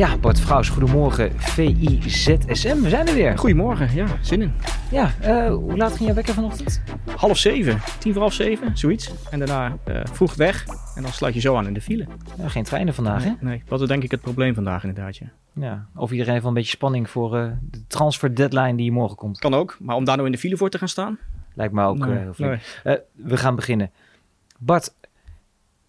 Ja, Bart Vrouws, goedemorgen. VIZSM, we zijn er weer. Goedemorgen, ja, zin in. Ja, uh, hoe laat ging je wekker vanochtend? Half zeven, tien voor half zeven, zoiets. En daarna uh, vroeg weg en dan sluit je zo aan in de file. Ja, geen treinen vandaag, nee, hè? Nee, dat is denk ik het probleem vandaag inderdaad, ja. Ja, of iedereen heeft wel een beetje spanning voor uh, de transfer deadline die morgen komt. Kan ook, maar om daar nou in de file voor te gaan staan? Lijkt me ook nee, heel flink. Nee. we gaan beginnen. Bart,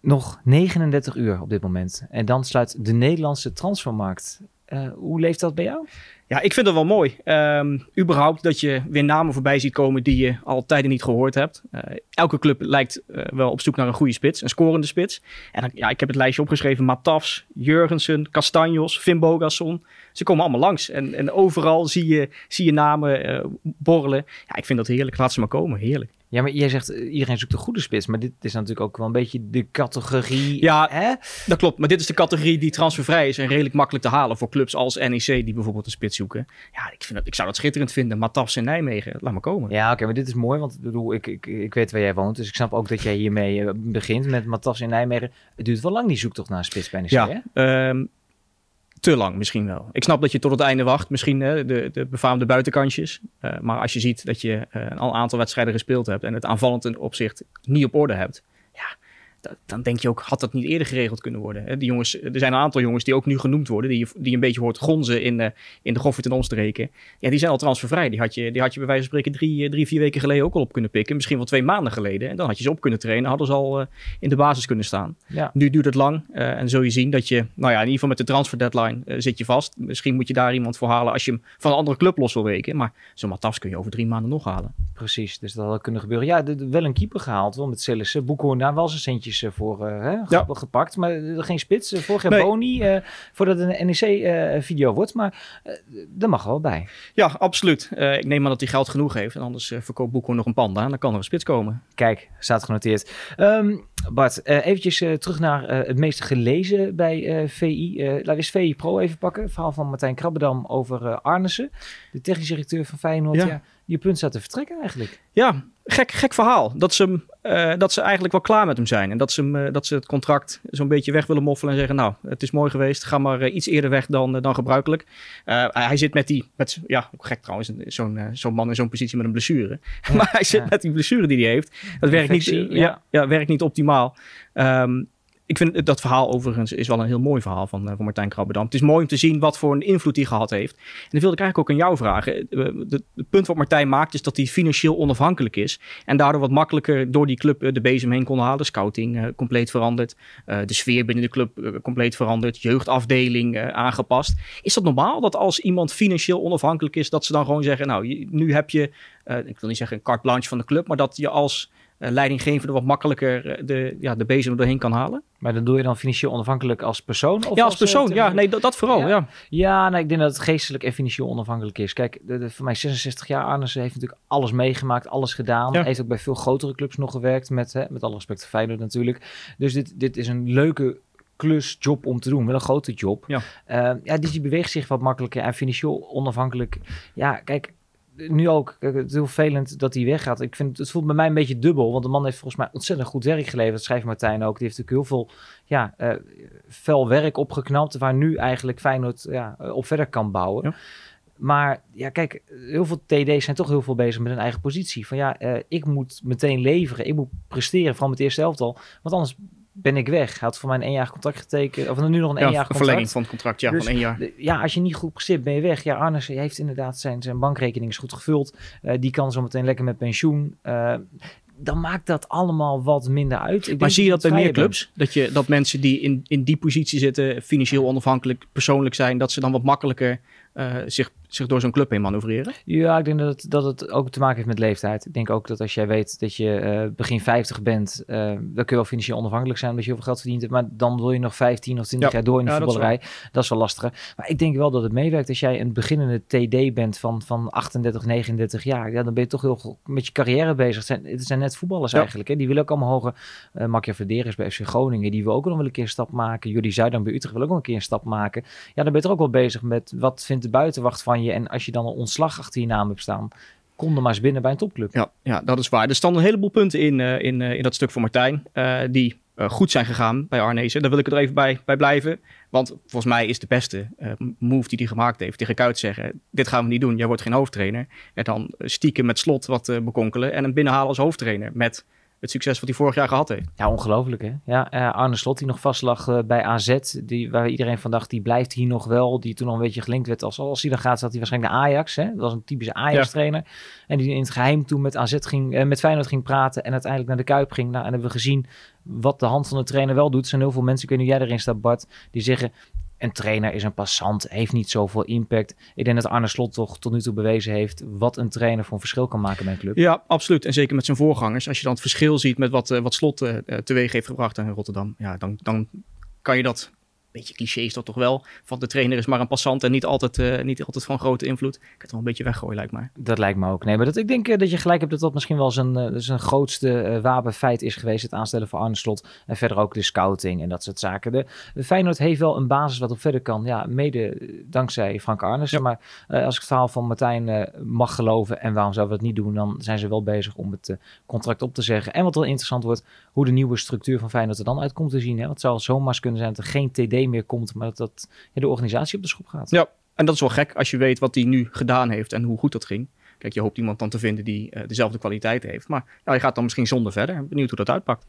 nog 39 uur op dit moment. En dan sluit de Nederlandse transfermarkt. Uh, hoe leeft dat bij jou? Ja, ik vind dat wel mooi. Um, überhaupt dat je weer namen voorbij ziet komen die je al tijden niet gehoord hebt. Uh, elke club lijkt uh, wel op zoek naar een goede spits, een scorende spits. En ja, ik heb het lijstje opgeschreven. Matafs, Jurgensen, Castanjos, Finn Bogasson. Ze komen allemaal langs. En, en overal zie je, zie je namen borrelen. Ja, ik vind dat heerlijk. Laat ze maar komen. Heerlijk. Ja, maar jij zegt iedereen zoekt een goede spits. Maar dit is natuurlijk ook wel een beetje de categorie. Ja, hè? dat klopt. Maar dit is de categorie die transfervrij is en redelijk makkelijk te halen voor clubs als NEC die bijvoorbeeld een spits zoeken. Ja, ik, vind dat, ik zou dat schitterend vinden. Matafs in Nijmegen, laat maar komen. Ja, oké, okay, maar dit is mooi, want bedoel, ik, ik, ik weet waar jij woont. Dus ik snap ook dat jij hiermee begint met Matafs in Nijmegen. Het duurt wel lang die zoektocht naar een spits bij NEC, ja, hè? Um, te lang misschien wel. Ik snap dat je tot het einde wacht, misschien hè, de, de befaamde buitenkantjes. Uh, maar als je ziet dat je uh, al een aantal wedstrijden gespeeld hebt en het aanvallend opzicht niet op orde hebt, ja, dan denk je ook, had dat niet eerder geregeld kunnen worden? Die jongens, er zijn een aantal jongens die ook nu genoemd worden, die, die een beetje hoort gonzen in de, in de Goffert en omstreken. Ja, die zijn al transfervrij. Die had je, die had je bij wijze van spreken drie, drie, vier weken geleden ook al op kunnen pikken. Misschien wel twee maanden geleden. En dan had je ze op kunnen trainen, hadden ze al uh, in de basis kunnen staan. Ja. Nu duurt het lang uh, en zul je zien dat je, nou ja, in ieder geval met de transfer deadline zit je vast. Misschien moet je daar iemand voor halen als je hem van een andere club los wil weken. Maar zo'n Matas kun je over drie maanden nog halen. Precies, dus dat had kunnen gebeuren. Ja, de, de, wel een keeper gehaald, wel met Sillissen. Boekhoorn daar wel zijn centjes voor voor uh, hè, ja. gepakt. Maar uh, geen spits. Vorig jaar nee. Boni, uh, voordat het een NEC-video wordt. Maar dat mag wel bij. Ja, absoluut. ik neem aan dat hij geld genoeg heeft. En anders verkoopt Boekhoorn nog een panda. En dan kan er een spits komen. Kijk, staat genoteerd. Um, Bart, eventjes terug naar het meest gelezen bij VI. we eens VI Pro even pakken. Het verhaal van Martijn Krabbedam over Arnissen. De technisch directeur van Feyenoord. Ja. ja je punt staat te vertrekken eigenlijk. Ja, gek, gek verhaal. Dat ze, uh, dat ze eigenlijk wel klaar met hem zijn. En dat ze, uh, dat ze het contract zo'n beetje weg willen moffelen en zeggen... nou, het is mooi geweest, ga maar uh, iets eerder weg dan, dan gebruikelijk. hij zit met die... Met, ja, gek trouwens, zo'n zo'n man in zo'n positie met een blessure. Ja, maar hij zit ja. met die blessure die hij heeft. Dat werkt niet, ja. Ja, ja, werkt niet optimaal. Um, ik vind dat verhaal overigens is wel een heel mooi verhaal van, uh, van Martijn Krabbedam. Het is mooi om te zien wat voor een invloed hij gehad heeft. En dat wilde ik eigenlijk ook aan jou vragen. Het punt wat Martijn maakt is dat hij financieel onafhankelijk is. En daardoor wat makkelijker door die club de bezem heen kon halen. Scouting compleet veranderd. De sfeer binnen de club compleet veranderd. Jeugdafdeling aangepast. Is dat normaal dat als iemand financieel onafhankelijk is, dat ze dan gewoon zeggen, nou, nu heb je, ik wil niet zeggen een carte blanche van de club, maar dat je als leidinggevende wat makkelijker de, ja, de bezem er doorheen kan halen. Maar dan doe je dan financieel onafhankelijk als persoon? Of ja, als persoon. Uh, ja, nee, dat, dat vooral. Ja, ja. ja nou, ik denk dat het geestelijk en financieel onafhankelijk is. Kijk, de, de, voor mij 66 jaar, Arnes heeft natuurlijk alles meegemaakt, alles gedaan. Ja. Heeft ook bij veel grotere clubs nog gewerkt, met, hè, met alle respect Feyenoord natuurlijk. Dus dit, dit is een leuke klus, job om te doen. Wel een grote job. Ja. Uh, ja, dus die beweegt zich wat makkelijker en financieel onafhankelijk. Ja, kijk, nu ook, het is heel vervelend dat hij weggaat. Ik vind het voelt bij mij een beetje dubbel, want de man heeft volgens mij ontzettend goed werk geleverd. Dat schrijft Martijn ook. Die heeft natuurlijk heel veel ja, uh, fel werk opgeknapt, waar nu eigenlijk Feyenoord ja, op verder kan bouwen. Ja. Maar ja, kijk, heel veel TD's zijn toch heel veel bezig met hun eigen positie. Van ja, uh, ik moet meteen leveren, ik moet presteren, vooral met het eerste elftal. Want anders ben ik weg. Hij had voor mij een één gecontract getekend. Of nu nog een één jaar contract. verlenging van het contract, ja, dus, van één jaar. Ja, als je niet goed presteert, ben je weg. Ja, Arnes heeft inderdaad zijn, zijn bankrekening is goed gevuld. Uh, die kan zo meteen lekker met pensioen. Uh, dan maakt dat allemaal wat minder uit. Ik maar zie je dat bij meer clubs? Dat, je, dat mensen die in, in die positie zitten, financieel onafhankelijk, persoonlijk zijn, dat ze dan wat makkelijker uh, zich, zich door zo'n club heen manoeuvreren? Ja, ik denk dat het, dat het ook te maken heeft met leeftijd. Ik denk ook dat als jij weet dat je uh, begin 50 bent, uh, dan kun je wel financieel onafhankelijk zijn omdat je heel veel geld verdient hebt. Maar dan wil je nog 15 of 20 ja. jaar door in de ja, voetballerij. Dat is, dat is wel lastiger. Maar ik denk wel dat het meewerkt als jij een beginnende TD bent van, van 38, 39 jaar. Ja, dan ben je toch heel met je carrière bezig. Het zijn, het zijn net voetballers ja. eigenlijk. Hè? Die willen ook allemaal hoger. Uh, Markia Verderes bij FC Groningen, die wil ook nog wel een keer een stap maken. Jullie Zuidam bij Utrecht wil ook nog een keer een stap maken. Ja, dan ben je toch ook wel bezig met wat vindt de buitenwacht van je. En als je dan een ontslag achter je naam hebt staan, kom er maar eens binnen bij een topclub. Ja, ja dat is waar. Er stonden een heleboel punten in, uh, in, uh, in dat stuk van Martijn. Uh, die goed zijn gegaan bij Arnezen. Daar wil ik er even bij, bij blijven. Want volgens mij is de beste move die hij gemaakt heeft tegen Kuit zeggen... dit gaan we niet doen, jij wordt geen hoofdtrainer. En dan stiekem met slot wat bekonkelen en hem binnenhalen als hoofdtrainer... met het succes wat hij vorig jaar gehad heeft. Ja, ongelooflijk hè. Ja, uh, Arne Slot die nog vastlag uh, bij AZ, die, waar iedereen van dacht, die blijft hier nog wel. Die toen al een beetje gelinkt werd als, als hij dan gaat, zat hij waarschijnlijk naar Ajax. Hè? Dat was een typische Ajax-trainer. En die in het geheim toen met AZ ging, uh, met Feyenoord ging praten en uiteindelijk naar de Kuip ging. Nou, en hebben we gezien wat de hand van de trainer wel doet. Er zijn heel veel mensen, ik weet niet jij erin staat Bart, die zeggen een trainer is een passant, heeft niet zoveel impact. Ik denk dat Arne Slot toch tot nu toe bewezen heeft wat een trainer voor een verschil kan maken bij een club. Ja, absoluut. En zeker met zijn voorgangers. Als je dan het verschil ziet met wat, uh, wat Slot uh, teweeg heeft gebracht in Rotterdam, ja, dan, dan kan je dat beetje cliché is dat toch wel. Van de trainer is maar een passant en niet altijd, uh, niet altijd van grote invloed. Ik kan het wel een beetje weggooien, lijkt mij. Dat lijkt me ook. Nee, maar dat, ik denk uh, dat je gelijk hebt dat dat misschien wel zijn, uh, zijn grootste wapenfeit is geweest. Het aanstellen van Arne Slot. En verder ook de scouting en dat soort zaken. De, de Feyenoord heeft wel een basis wat op verder kan. Ja, mede dankzij Frank Arnes. Maar als ik het verhaal van Martijn mag geloven en waarom zouden we dat niet doen, dan zijn ze wel bezig om het contract op te zeggen. En wat wel interessant wordt, hoe de nieuwe structuur van Feyenoord er dan uit komt te zien. Hè? Want het zou zomaar kunnen zijn dat er geen TD meer komt, maar dat, dat de organisatie op de schop gaat. Ja, en dat is wel gek als je weet wat hij nu gedaan heeft en hoe goed dat ging. Kijk, je hoopt iemand dan te vinden die uh, dezelfde kwaliteit heeft. Maar ja, je gaat dan misschien zonder verder. Benieuwd hoe dat uitpakt.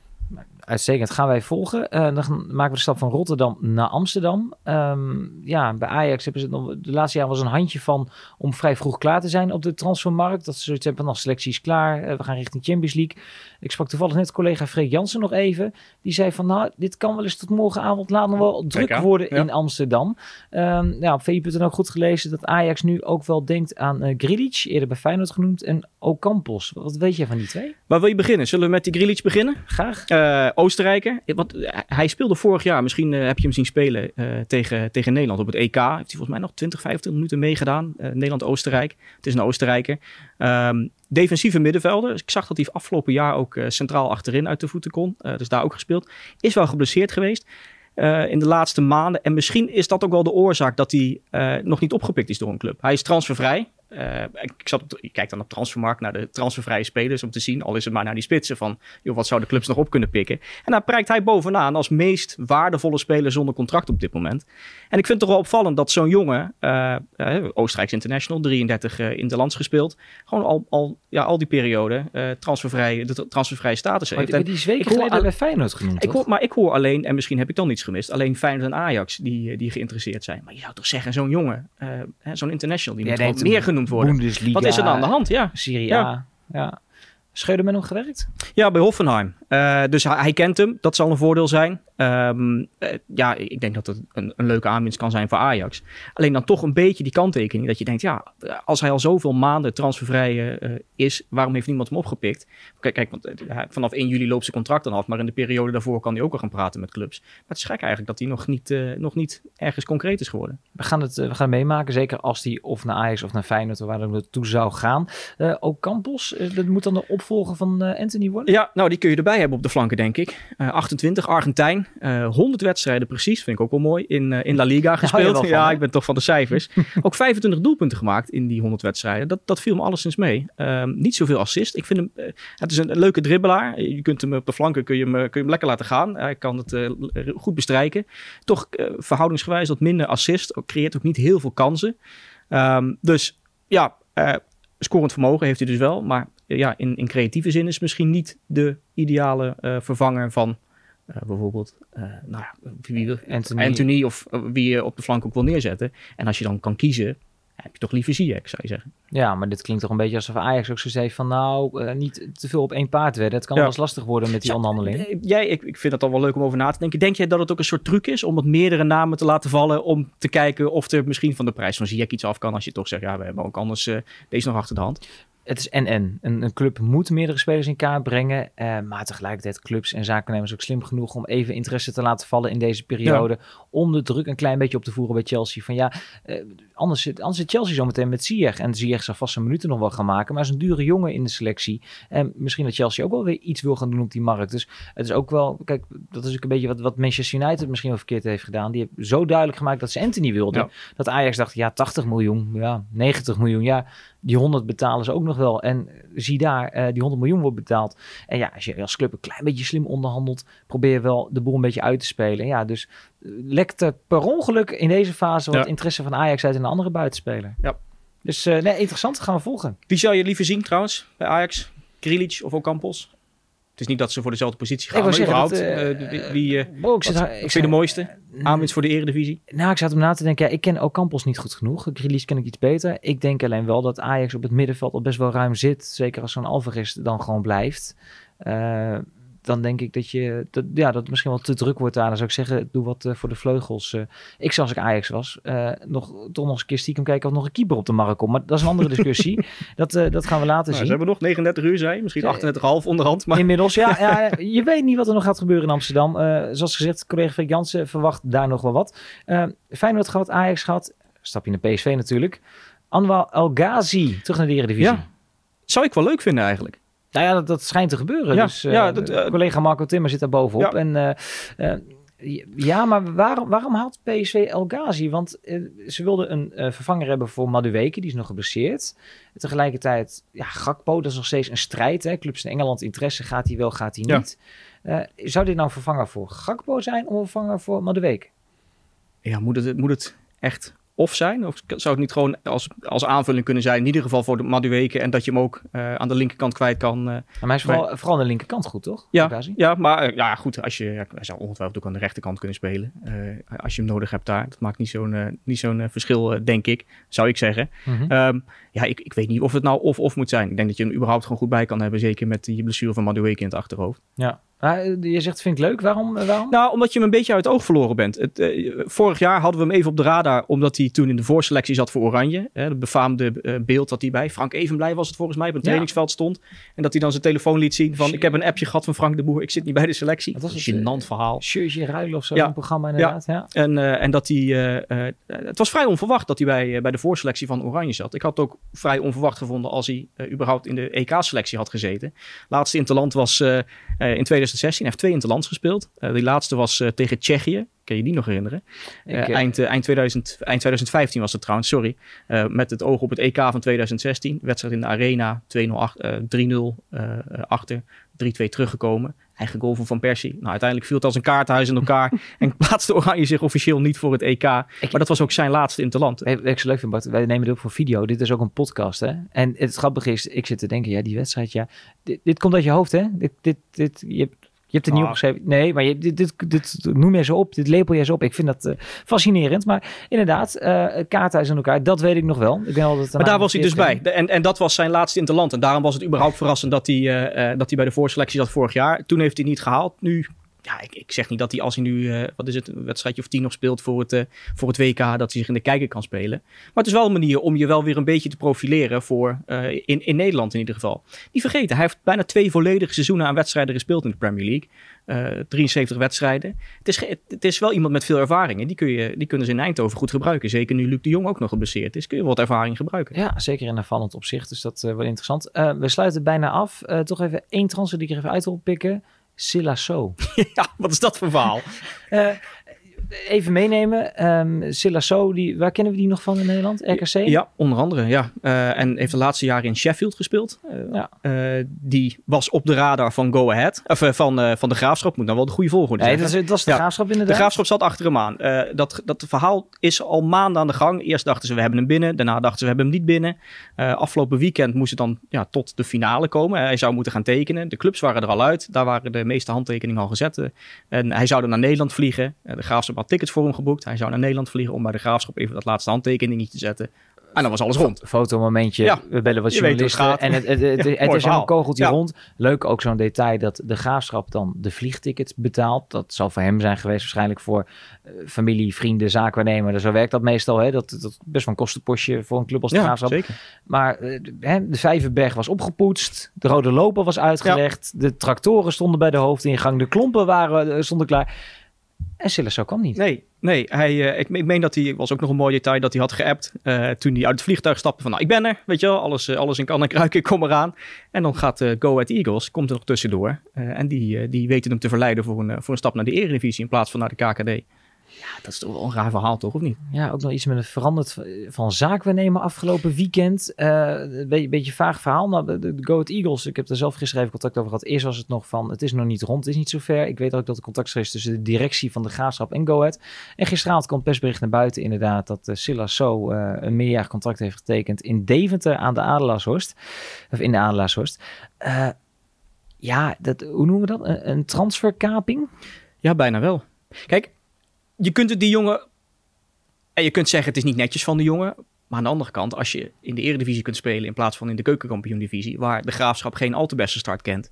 Uitstekend, gaan wij volgen. Uh, dan maken we de stap van Rotterdam naar Amsterdam. Um, ja, bij Ajax hebben ze nog, de laatste jaar was een handje van om vrij vroeg klaar te zijn op de transfermarkt. Dat ze zoiets hebben van, selectie is klaar, uh, we gaan richting Champions League. Ik sprak toevallig net collega Freek Jansen nog even. Die zei van, nou, dit kan wel eens tot morgenavond laat nog wel druk worden in Amsterdam. Um, ja, op VI.nl ook goed gelezen dat Ajax nu ook wel denkt aan uh, Grilic, eerder bij Feyenoord genoemd, en Ocampos. Wat weet je van die twee? Waar wil je beginnen? Zullen we met die Grilic beginnen? Graag. Uh, Oostenrijker. Want hij speelde vorig jaar, misschien heb je hem zien spelen tegen, tegen Nederland op het EK. Heeft hij volgens mij nog 20, 25 minuten meegedaan. Nederland-Oostenrijk. Het is een Oostenrijker. Um, defensieve middenvelder. Ik zag dat hij afgelopen jaar ook centraal achterin uit de voeten kon. dus daar ook gespeeld. Is wel geblesseerd geweest. in de laatste maanden. En misschien is dat ook wel de oorzaak dat hij nog niet opgepikt is door een club. Hij is transfervrij. Uh, ik, zat op, ik kijk dan op transfermarkt naar de transfervrije spelers om te zien, al is het maar naar die spitsen van, joh, wat zouden clubs nog op kunnen pikken? En daar prijkt hij bovenaan als meest waardevolle speler zonder contract op dit moment. En ik vind het toch wel opvallend dat zo'n jongen, uh, uh, Oostenrijks International, 33 in de lands gespeeld, gewoon al, al, ja, al die periode transfervrije, de transfervrije status heeft. Maar die is weken geleden bij Feyenoord genoemd, ik hoor, Maar ik hoor alleen, en misschien heb ik dan niets gemist, alleen Feyenoord en Ajax die, die geïnteresseerd zijn. Maar je zou toch zeggen, zo'n jongen, zo'n international, die ja, moet meer genoemd worden. Bundesliga. Wat is er dan aan de hand? Ja. Syrië. Ja. ja. Scheuder met hem gewerkt? Ja, bij Hoffenheim. Uh, dus hij, hij, kent hem. Dat zal een voordeel zijn. Um, uh, ja, ik denk dat het een, een, leuke aanwinst kan zijn voor Ajax. Alleen dan toch een beetje die kanttekening. Dat je denkt, ja, als hij al zoveel maanden transfervrij uh, is, waarom heeft niemand hem opgepikt? Kijk, kijk want vanaf 1 juli loopt zijn contract dan af. Maar in de periode daarvoor kan hij ook al gaan praten met clubs. Maar het is gek eigenlijk dat hij nog niet, nog niet ergens concreet is geworden. We gaan het, we gaan het meemaken. Zeker als hij of naar Ajax of naar Feyenoord of waar dan naartoe zou gaan. ook Campos, dat moet dan de opvolger van Anthony worden? Ja, nou die kun je erbij hebben op de flanken, denk ik. Uh, 28, Argentijn. Uh, 100 wedstrijden precies, vind ik ook wel mooi. In, uh, in La Liga gespeeld. Ja, ik ben toch van de cijfers. ook 25 doelpunten gemaakt in die 100 wedstrijden. Dat, dat viel me alleszins mee. Um, niet zoveel assist. Ik vind hem, uh, het is een, leuke dribbelaar. Je kunt hem op de flanken kun je hem, kun je hem lekker laten gaan. Hij kan het goed bestrijken. Toch verhoudingsgewijs wat minder assist. Ook, creëert ook niet heel veel kansen. Um, dus ja, scorend vermogen heeft hij dus wel. Maar ja, in, in creatieve zin is misschien niet de ideale uh, vervanger van uh, bijvoorbeeld uh, nou, wie, Anthony. Anthony of wie je op de flank ook wil neerzetten. En als je dan kan kiezen, heb je toch liever Ziyech, zou je zeggen. Ja, maar dit klinkt toch een beetje alsof Ajax ook zo zei van nou, uh, niet te veel op één paard wedden. Het kan ja. wel eens lastig worden met die ja, onderhandeling. Jij, ik, ik vind het al wel leuk om over na te denken. Denk jij dat het ook een soort truc is om wat meerdere namen te laten vallen om te kijken of er misschien van de prijs van Ziyech iets af kan als je toch zegt, ja, we hebben ook anders uh, deze nog achter de hand? Het is en-en. Een, een, club moet meerdere spelers in kaart brengen. Uh, maar tegelijkertijd clubs en zakennemers ook slim genoeg om even interesse te laten vallen in deze periode. Ja. Om de druk een klein beetje op te voeren bij Chelsea. Van ja, uh, anders, zit, anders zit Chelsea zometeen met Ziyech. En Ziyech zal vast zijn minuten nog wel gaan maken. Maar is een dure jongen in de selectie. En misschien dat Chelsea ook wel weer iets wil gaan doen op die markt. Dus het is ook wel, kijk, dat is ook een beetje wat, wat Manchester United misschien wel verkeerd heeft gedaan. Die heeft zo duidelijk gemaakt dat ze Anthony wilden. Ja. Dat Ajax dacht, ja, 80 miljoen, ja, 90 miljoen, ja die 100 betalen ze ook nog wel. En zie daar, die 100 miljoen wordt betaald. En ja, als je als club een klein beetje slim onderhandelt, probeer je wel de boel een beetje uit te spelen. Ja, dus lekte per ongeluk in deze fase wat interesse van Ajax uit in een andere buitenspeler. Ja. Dus nee, interessant, gaan we volgen. Wie zou je liever zien trouwens bij Ajax? Grilic of Ocampos? Het is niet dat ze voor dezelfde positie gaan. Ik maar dat, uh, wie, uh, wow, ik, zit, ik de mooiste? Aanwinst voor de eredivisie? Nou, ik zat om na te denken. Ja, ik ken Ocampos niet goed genoeg. Grealish ken ik iets beter. Ik denk alleen wel dat Ajax op het middenveld al best wel ruim zit. Zeker als zo'n Alvarez dan gewoon blijft. Uh, dan denk ik dat, je, dat, ja, dat het misschien wel te druk wordt daar. Dan zou ik zeggen, doe wat uh, voor de vleugels. Uh, ik zou als ik Ajax was, uh, nog, toch nog eens een keer stiekem kijken of nog een keeper op de markt komt. Maar dat is een andere discussie. dat, dat gaan we laten nou, zien. Ze hebben nog 39 uur, zijn misschien 38,5 onderhand. Maar... Inmiddels, ja, ja. Je weet niet wat er nog gaat gebeuren in Amsterdam. zoals gezegd, collega Freek Jansen verwacht daar nog wel wat. Feyenoord gehad, Ajax gehad. Stap je naar PSV natuurlijk. Anwar El Ghazi, terug naar de Eredivisie. Ja. Zou ik wel leuk vinden eigenlijk. Nou ja, dat, dat schijnt te gebeuren. Ja, dus ja, dat, uh, collega Marco Timmer zit daar bovenop. En uh, ja, maar waarom, waarom haalt PSV El Ghazi? Want ze wilden een vervanger hebben voor Madueke, die is nog geblesseerd. Tegelijkertijd, ja, Gakpo, dat is nog steeds een strijd. Hè? Clubs in Engeland interesse, gaat hij wel, gaat hij niet. zou dit nou een vervanger voor Gakpo zijn of een vervanger voor Madueke? Ja, moet het, moet het echt of zijn? Of zou het niet gewoon als, als aanvulling kunnen zijn, in ieder geval voor de Madueke, en dat je hem ook uh, aan de linkerkant kwijt kan? Uh, maar hij is vooral, vooral aan de linkerkant goed, toch? Ja, ja maar uh, ja, goed, als je, hij zou ongetwijfeld ook aan de rechterkant kunnen spelen. als je hem nodig hebt daar. Dat maakt niet zo'n niet zo'n verschil, denk ik, zou ik zeggen. Mm -hmm. um, ja, ik, ik weet niet of het nou of-of moet zijn. Ik denk dat je hem überhaupt gewoon goed bij kan hebben, zeker met die blessure van Madueke in het achterhoofd. Ja, Ah, je zegt, vind ik leuk. Waarom, eh, waarom? Nou, omdat je hem een beetje uit het oog verloren bent. Het, uh, vorig jaar hadden we hem even op de radar, omdat hij toen in de voorselectie zat voor Oranje. Hè, het befaamde uh, beeld dat hij bij Frank Evenblij was het volgens mij, op het trainingsveld stond. En dat hij dan zijn telefoon liet zien van, ik heb een appje gehad van Frank de Boer, ik zit niet bij de selectie. Dat was een gênant verhaal. Shirtje ruilen of zo, ja. een programma inderdaad. Ja. ja. En, en dat hij, het was vrij onverwacht dat hij bij, bij de voorselectie van Oranje zat. Ik had het ook vrij onverwacht gevonden als hij überhaupt in de EK-selectie had gezeten. Laatste interland was in 2016, hij heeft twee interland gespeeld. Uh, die laatste was uh, tegen Tsjechië. Kan je die nog herinneren? Uh, eind, eind, 2000, eind 2015 was het trouwens, sorry. met het oog op het EK van 2016. Wedstrijd in de Arena, 3-0 achter, 3-2 teruggekomen. Eigen goal van Van Persie. Nou, uiteindelijk viel het als een kaarthuis in elkaar. en plaatste Oranje zich officieel niet voor het EK. maar dat was ook zijn laatste interland. Wat ik zo leuk vind, Bart, wij nemen dit op voor video. Dit is ook een podcast, hè? En het grappige is, ik zit te denken, ja, die wedstrijd, ja. Dit, dit komt uit je hoofd, hè? Dit, dit, dit, je, je hebt het niet ah. opgeschreven. Nee, maar je, dit, dit, dit, noem je zo op. Dit lepel je zo op. Ik vind dat uh, fascinerend. Maar inderdaad, uh, kaarthuis aan elkaar. Dat weet ik nog wel. Ik ben altijd maar daar was hij dus bij. En, en dat was zijn laatste interland. En daarom was het überhaupt verrassend dat hij, uh, dat hij bij de voorselectie zat vorig jaar. Toen heeft hij niet gehaald. Nu ja, ik, ik, zeg niet dat hij als hij nu, uh, wat is het, een wedstrijdje of tien nog speelt voor het, uh, voor het WK, dat hij zich in de kijker kan spelen. Maar het is wel een manier om je wel weer een beetje te profileren voor, uh, in, in Nederland in ieder geval. Niet vergeten, hij heeft bijna twee volledige seizoenen aan wedstrijden gespeeld in de Premier League. 73 wedstrijden. Het is, het is wel iemand met veel ervaring. En die, kun je, die kunnen ze in Eindhoven goed gebruiken. Zeker nu Luc de Jong ook nog geblesseerd is, kun je wat ervaring gebruiken. Ja, zeker in een vallend opzicht. Dus dat wordt interessant. we sluiten bijna af. toch even één transfer die ik er even uit wil pikken. Silasso. ja, wat is dat voor verhaal? Even meenemen. Um, Silasso, die, waar kennen we die nog van in Nederland? RKC? Ja, onder andere. Ja. Uh, en heeft de laatste jaren in Sheffield gespeeld. Uh, ja. uh, die was op de radar van Go Ahead. Of van, van de Graafschap. Moet nou wel de goede volgorde nee, zijn. Dat, was de ja. Graafschap inderdaad. De Graafschap zat achter hem aan. dat, dat verhaal is al maanden aan de gang. Eerst dachten ze we hebben hem binnen. Daarna dachten ze we hebben hem niet binnen. afgelopen weekend moest het dan ja, tot de finale komen. hij zou moeten gaan tekenen. De clubs waren er al uit. Daar waren de meeste handtekeningen al gezet. en hij zou dan naar Nederland vliegen. de Graafschap had tickets voor hem geboekt. Hij zou naar Nederland vliegen om bij de graafschap even dat laatste handtekeningetje te zetten. En dan was alles rond. Fotomomentje, ja, we bellen wat journalisten. En het, het, het, het is een kogeltje rond. Leuk ook zo'n detail dat de graafschap dan de vliegtickets betaalt. Dat zal voor hem zijn geweest, waarschijnlijk voor uh, familie, vrienden, zaakwaarnemer. Zo werkt dat meestal. Hè? Dat, dat best wel een kostenpostje voor een club als de graafschap. Zeker. Maar uh, de Vijverberg was opgepoetst. De rode loper was uitgelegd. De tractoren stonden bij de hoofdingang. De klompen waren, uh, stonden klaar. En Silas kan niet. Nee, nee hij, uh, ik, ik meen dat hij, was ook nog een mooi detail, dat hij had geappt uh, toen hij uit het vliegtuig stapte van, nou, ik ben er, weet je wel, alles, uh, alles in kan en kruiken, ik kom eraan. En dan gaat Go at Eagles, komt er nog tussendoor. en die, die weten hem te verleiden voor een, voor een stap naar de Eredivisie in plaats van naar de KKD. Ja, dat is toch wel een raar verhaal, toch? Of niet? Ja, ook nog iets met een veranderd van zaak we nemen afgelopen weekend. Uh, een beetje, beetje vaag verhaal. Nou, de, de Go Eagles, ik heb er zelf gisteren even contact over gehad. Eerst was het nog van, het is nog niet rond, het is niet zo ver. Ik weet ook dat er contact is tussen de directie van de Graafschap en Go Ahead. En gisteravond kwam persbericht naar buiten inderdaad dat uh, Silla So uh, een meerjarig contract heeft getekend in Deventer aan de Adelaarshorst. Of in de Adelaarshorst. Uh, ja, dat, hoe noemen we dat? Een, een transferkaping? Ja, bijna wel. Kijk, je kunt het die jongen. En je kunt zeggen het is niet netjes van de jongen. Maar aan de andere kant, als je in de eredivisie kunt spelen in plaats van in de keukenkampioen-divisie, waar de graafschap geen al te beste start kent,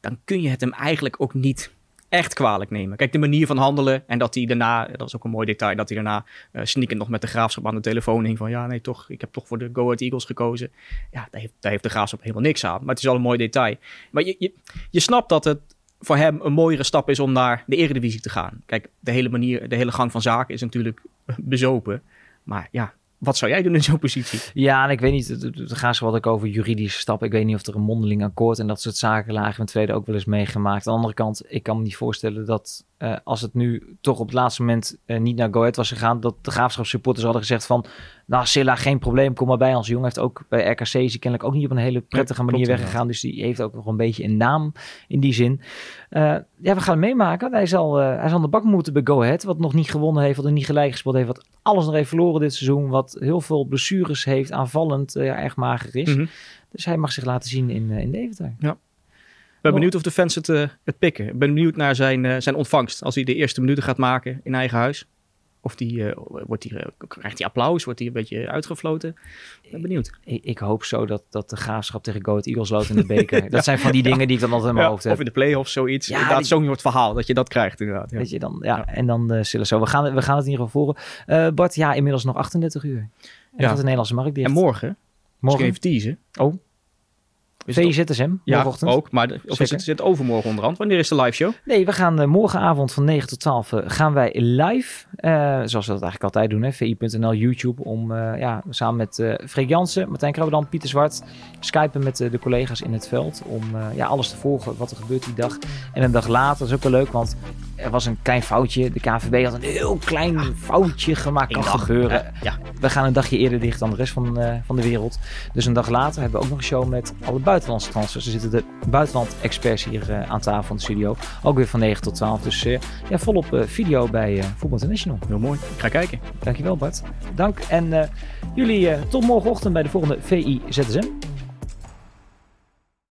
dan kun je het hem eigenlijk ook niet echt kwalijk nemen. Kijk, de manier van handelen en dat hij daarna, dat is ook een mooi detail, dat hij daarna uh, sneakend nog met de graafschap aan de telefoon hing van ja, nee, toch, ik heb toch voor de Go Ahead Eagles gekozen. Ja, daar heeft, daar heeft de graafschap helemaal niks aan, maar het is al een mooi detail. Maar je, je, je snapt dat het voor hem een mooiere stap is om naar de eredivisie te gaan. Kijk, de hele manier, de hele gang van zaken is natuurlijk bezopen. Maar ja, wat zou jij doen in zo'n positie? Ja, en ik weet niet, er gaat zo wat ook over juridische stappen. Ik weet niet of er een mondeling akkoord en dat soort zaken lagen het tweede ook wel eens meegemaakt. Aan de andere kant, ik kan me niet voorstellen dat uh, als het nu toch op het laatste moment uh, niet naar Go Ahead was gegaan, dat de graafschapssupporters hadden gezegd van, nou Silla, geen probleem, kom maar bij ons. Jongen heeft ook bij RKC is kennelijk ook niet op een hele prettige manier weggegaan. Dus die heeft ook nog een beetje een naam in die zin. Uh, ja, we gaan het meemaken. Hij zal, hij zal de bak moeten bij Go Ahead, wat nog niet gewonnen heeft, wat er niet gelijk gespeeld heeft, wat alles nog heeft verloren dit seizoen, wat heel veel blessures heeft, aanvallend ja, erg mager is. Mm -hmm. Dus hij mag zich laten zien in, in Deventer. Ja. Ik ben benieuwd of de fans het, het pikken. Ik ben benieuwd naar zijn, zijn ontvangst. Als hij de eerste minuten gaat maken in eigen huis. Of die, uh, wordt die, krijgt hij applaus? Wordt hij een beetje uitgefloten? Ik ben benieuwd. Ik, ik, hoop zo dat, dat de graafschap tegen Go Eagles loopt in de beker. Dat zijn van die dingen die ik dan altijd in mijn ja, hoofd heb. Of in de play-offs zoiets. Ja, inderdaad, zo'n soort verhaal dat je dat krijgt inderdaad. Ja. Weet je dan, ja, En dan uh, zullen zo. We gaan, we gaan het in ieder geval volgen. Bart, ja, inmiddels nog 38 uur. En ja. gaat de Nederlandse markt dicht. En morgen? Morgen even teasen. Oh. VZSM, ja, ook. Maar de, of is het, overmorgen onderhand? Wanneer is de live show? Nee, we gaan uh, morgenavond van 9 tot 12 uh, gaan wij live. Uh, zoals we dat eigenlijk altijd doen, hè. VI.nl, YouTube. Om ja, samen met Freek Jansen, Martijn Krabbedan, Pieter Zwart. Skypen met de collega's in het veld. Om ja, alles te volgen wat er gebeurt die dag. En een dag later, dat is ook wel leuk, want er was een klein foutje. De KVB had een heel klein ja. foutje gemaakt. Kan dag, gebeuren. Ja. We gaan een dagje eerder dicht dan de rest van, van de wereld. Dus een dag later hebben we ook nog een show met alle buitenlandse transfers. Er zitten de buitenland-experts hier uh, aan tafel in de studio. Ook weer van 9 tot 12. Dus uh, ja, volop video bij Voetbal International. Heel mooi. Ik ga kijken. Dankjewel Bart. Dank. En jullie tot morgenochtend bij de volgende VI ZSM.